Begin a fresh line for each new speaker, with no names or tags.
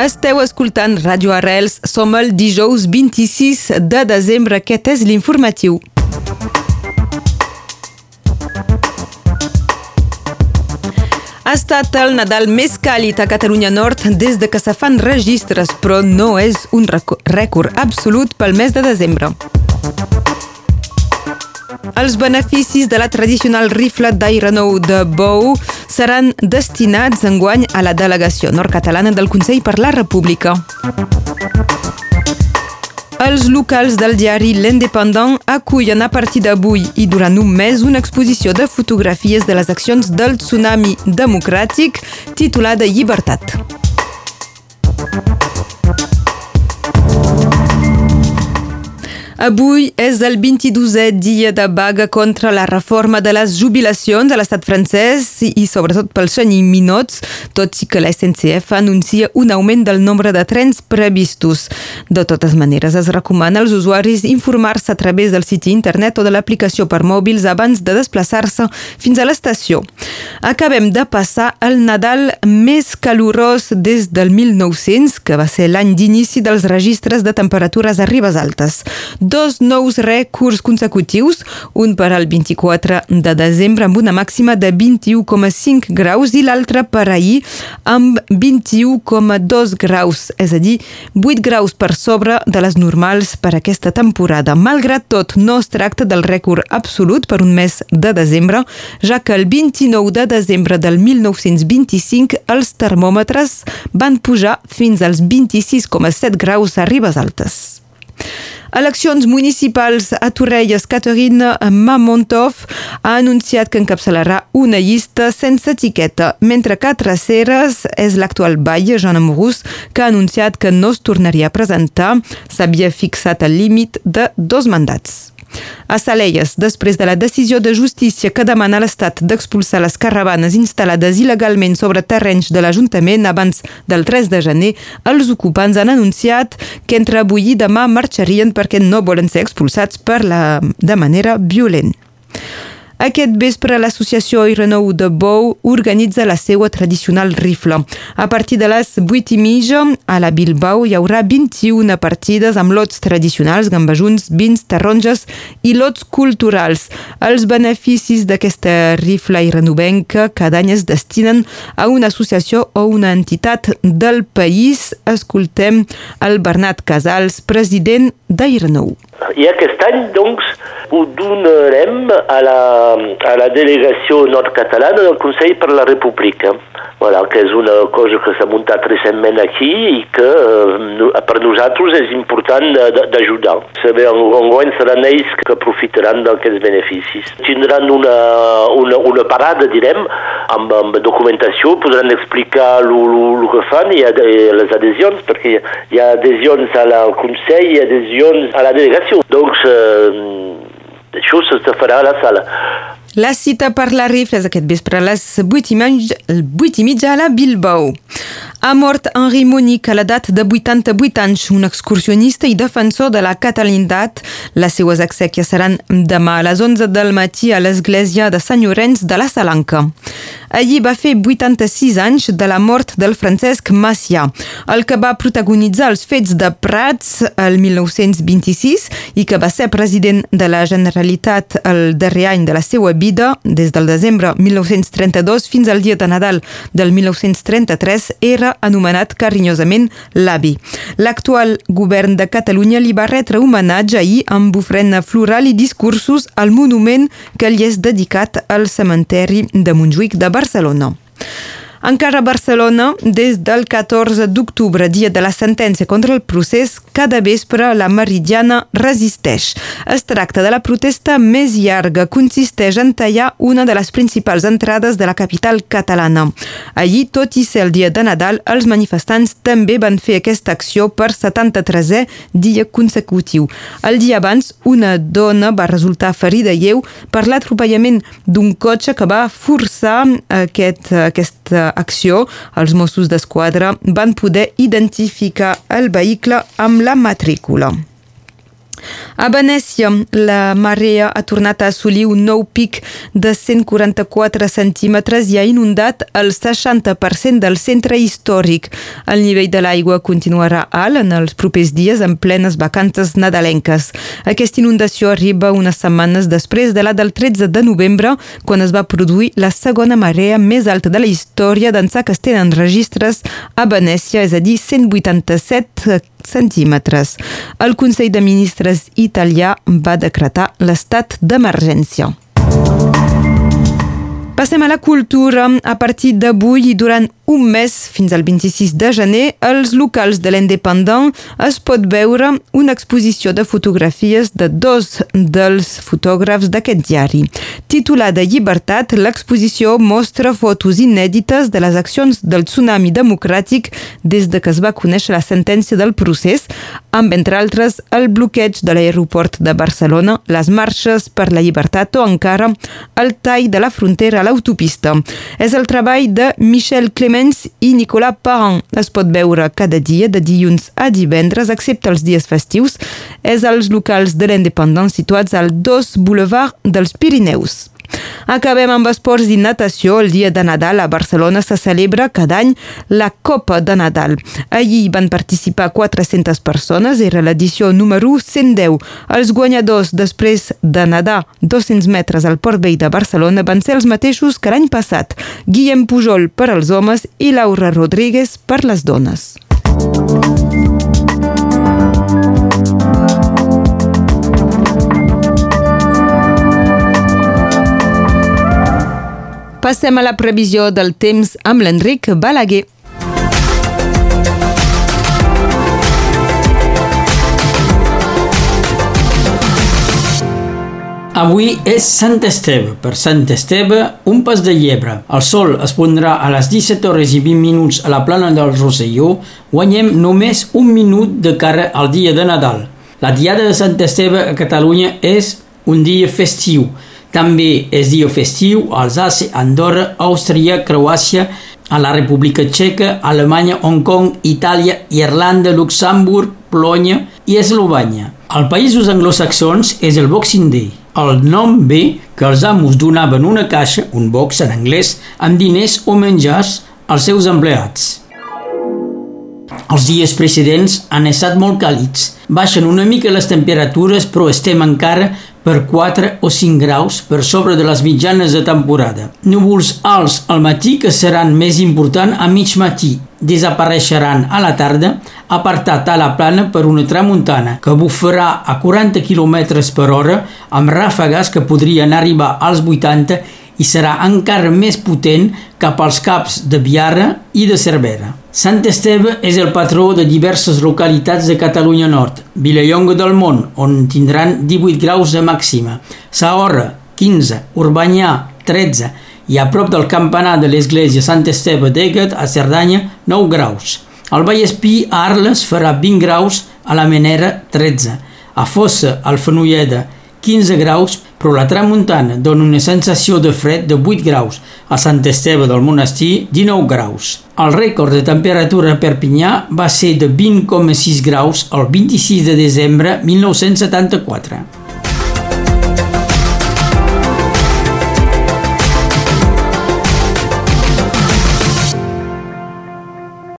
Esteu escoltant Radio Arrels, som el dijous 26 de desembre, aquest és l'informatiu. Ha estat el Nadal més càlid a Catalunya Nord des de que se fan registres, però no és un rècord absolut pel mes de desembre. Els beneficis de la tradicional rifla d'aire nou de Bou seran destinats enguany a la delegació nord-catalana del Consell per la República. Els locals del diari L'Independent acullen a partir d'avui i durant un mes una exposició de fotografies de les accions del tsunami democràtic titulada Llibertat. Avui és el 22è dia de vaga contra la reforma de les jubilacions a l'estat francès i sobretot pels minuts, tot i que la SNCF anuncia un augment del nombre de trens previstos. De totes maneres, es recomana als usuaris informar-se a través del siti internet o de l'aplicació per mòbils abans de desplaçar-se fins a l'estació. Acabem de passar el Nadal més calorós des del 1900, que va ser l'any d'inici dels registres de temperatures a ribes altes dos nous rècords consecutius, un per al 24 de desembre amb una màxima de 21,5 graus i l'altre per ahir amb 21,2 graus, és a dir, 8 graus per sobre de les normals per aquesta temporada. Malgrat tot, no es tracta del rècord absolut per un mes de desembre, ja que el 29 de desembre del 1925 els termòmetres van pujar fins als 26,7 graus a Ribes Altes. Eleccions municipals a Torrelles, Caterina Mamontov ha anunciat que encapçalarà una llista sense etiqueta, mentre que a Traceres és l'actual batlle, Joan Amorús, que ha anunciat que no es tornaria a presentar. S'havia fixat el límit de dos mandats. A Salelles, després de la decisió de justícia que demana l'Estat d'expulsar les caravanes instal·lades il·legalment sobre terrenys de l'Ajuntament abans del 3 de gener, els ocupants han anunciat que entre avui i demà marxarien perquè no volen ser expulsats per la, de manera violent. Aquest vespre l'associació Irenou de Bou organitza la seva tradicional rifla. A partir de les 8 i mitja a la Bilbao hi haurà 21 partides amb lots tradicionals, gambajuns, vins, taronges i lots culturals. Els beneficis d'aquesta rifla irenovenca cada any es destinen a una associació o una entitat del país. Escoltem el Bernat Casals, president d'Irenou.
I aquest any, doncs, ho donarem a la, a la delegació nord-catalana del Consell per la República. Voilà, que és una cosa que s'ha muntat recentment aquí i que eh, per nosaltres és important d'ajudar. Saber enguany seran ells que aprofitaran d'aquests beneficis. Tindran una, una, una parada, direm, amb, amb documentació, podran explicar el que fan i les adhesions, perquè hi ha adhesions al Consell i adhesions a la delegació. Doncs, eh, això se farà a la sala.
La cita per la rifla és aquest vespre a les 8 i, mitja, 8 i mitja a la Bilbao. Ha mort Henri Monic a l'edat de 88 anys, un excursionista i defensor de la catalanitat. Les seues exèquies seran demà a les 11 del matí a l'església de Sant Llorenç de la Salanca. Allí va fer 86 anys de la mort del Francesc Macià, el que va protagonitzar els fets de Prats el 1926 i que va ser president de la Generalitat el darrer any de la seva vida, des del desembre 1932 fins al dia de Nadal del 1933, era anomenat carinyosament l'avi. L'actual govern de Catalunya li va retre homenatge ahir amb ofrena floral i discursos al monument que li és dedicat al cementeri de Montjuïc de Barcelona. Encara a Barcelona, des del 14 d'octubre, dia de la sentència contra el procés, cada vespre la Meridiana resisteix. Es tracta de la protesta més llarga, consisteix en tallar una de les principals entrades de la capital catalana. Allí, tot i ser el dia de Nadal, els manifestants també van fer aquesta acció per 73è dia consecutiu. El dia abans, una dona va resultar ferida lleu per l'atropellament d'un cotxe que va forçar aquest, aquesta acció, els Mossos d'Esquadra van poder identificar el vehicle amb la matrícula. A Venècia, la marea ha tornat a assolir un nou pic de 144 centímetres i ha inundat el 60% del centre històric. El nivell de l'aigua continuarà alt en els propers dies en plenes vacances nadalenques. Aquesta inundació arriba unes setmanes després de la del 13 de novembre, quan es va produir la segona marea més alta de la història d'ençà que es tenen registres a Venècia, és a dir, 187 centímetres. El Consell de Ministres italià va decretar l'estat d'emergència. Passem a la cultura. A partir d'avui i durant un mes, fins al 26 de gener, als locals de l'Independent es pot veure una exposició de fotografies de dos dels fotògrafs d'aquest diari. Titulada Llibertat, l'exposició mostra fotos inèdites de les accions del tsunami democràtic des de que es va conèixer la sentència del procés, amb, entre altres, el bloqueig de l'aeroport de Barcelona, les marxes per la llibertat o encara el tall de la frontera a l'autopista. És el treball de Michel Clement Clemens i Nicolas Parent. Es pot veure cada dia de dilluns a divendres, excepte els dies festius. És als locals de l'Independent situats al 2 Boulevard dels Pirineus. Acabem amb esports i natació. El dia de Nadal a Barcelona se celebra cada any la Copa de Nadal. Allí van participar 400 persones, era l'edició número 110. Els guanyadors després de nadar 200 metres al Port Vell de Barcelona van ser els mateixos que l'any passat. Guillem Pujol per als homes i Laura Rodríguez per les dones. Passem a la previsió del temps amb l'Enric Balaguer.
Avui és Sant Esteve. Per Sant Esteve, un pas de llebre. El sol es pondrà a les 17 hores i 20 minuts a la plana del Rosselló. Guanyem només un minut de cara al dia de Nadal. La diada de Sant Esteve a Catalunya és un dia festiu. També és dia festiu a Alsàcia, Andorra, Àustria, Croàcia, a la República Txeca, Alemanya, Hong Kong, Itàlia, Irlanda, Luxemburg, Polònia i Eslovània. Al països anglosaxons és el Boxing Day. El nom ve que els amos donaven una caixa, un box en anglès, amb diners o menjars als seus empleats. Els dies precedents han estat molt càlids. Baixen una mica les temperatures, però estem encara per 4 o 5 graus per sobre de les mitjanes de temporada. Núvols alts al matí que seran més importants a mig matí. Desapareixeran a la tarda, apartat a la plana per una tramuntana que bufarà a 40 km per hora amb ràfegues que podrien arribar als 80 i serà encara més potent cap als caps de Biarra i de Cervera. Sant Esteve és el patró de diverses localitats de Catalunya Nord. Vilallonga del Mont, on tindran 18 graus de màxima. Sahorra, 15. Urbanyà, 13. I a prop del campanar de l'església Sant Esteve d'Egat, a Cerdanya, 9 graus. Al Vallespí, a Arles, farà 20 graus, a la Menera, 13. A Fossa, al Fenolleda, 15 graus, però la tramuntana dona una sensació de fred de 8 graus. A Sant Esteve del Monestir, 19 graus. El rècord de temperatura a Perpinyà va ser de 20,6 graus el 26 de desembre 1974.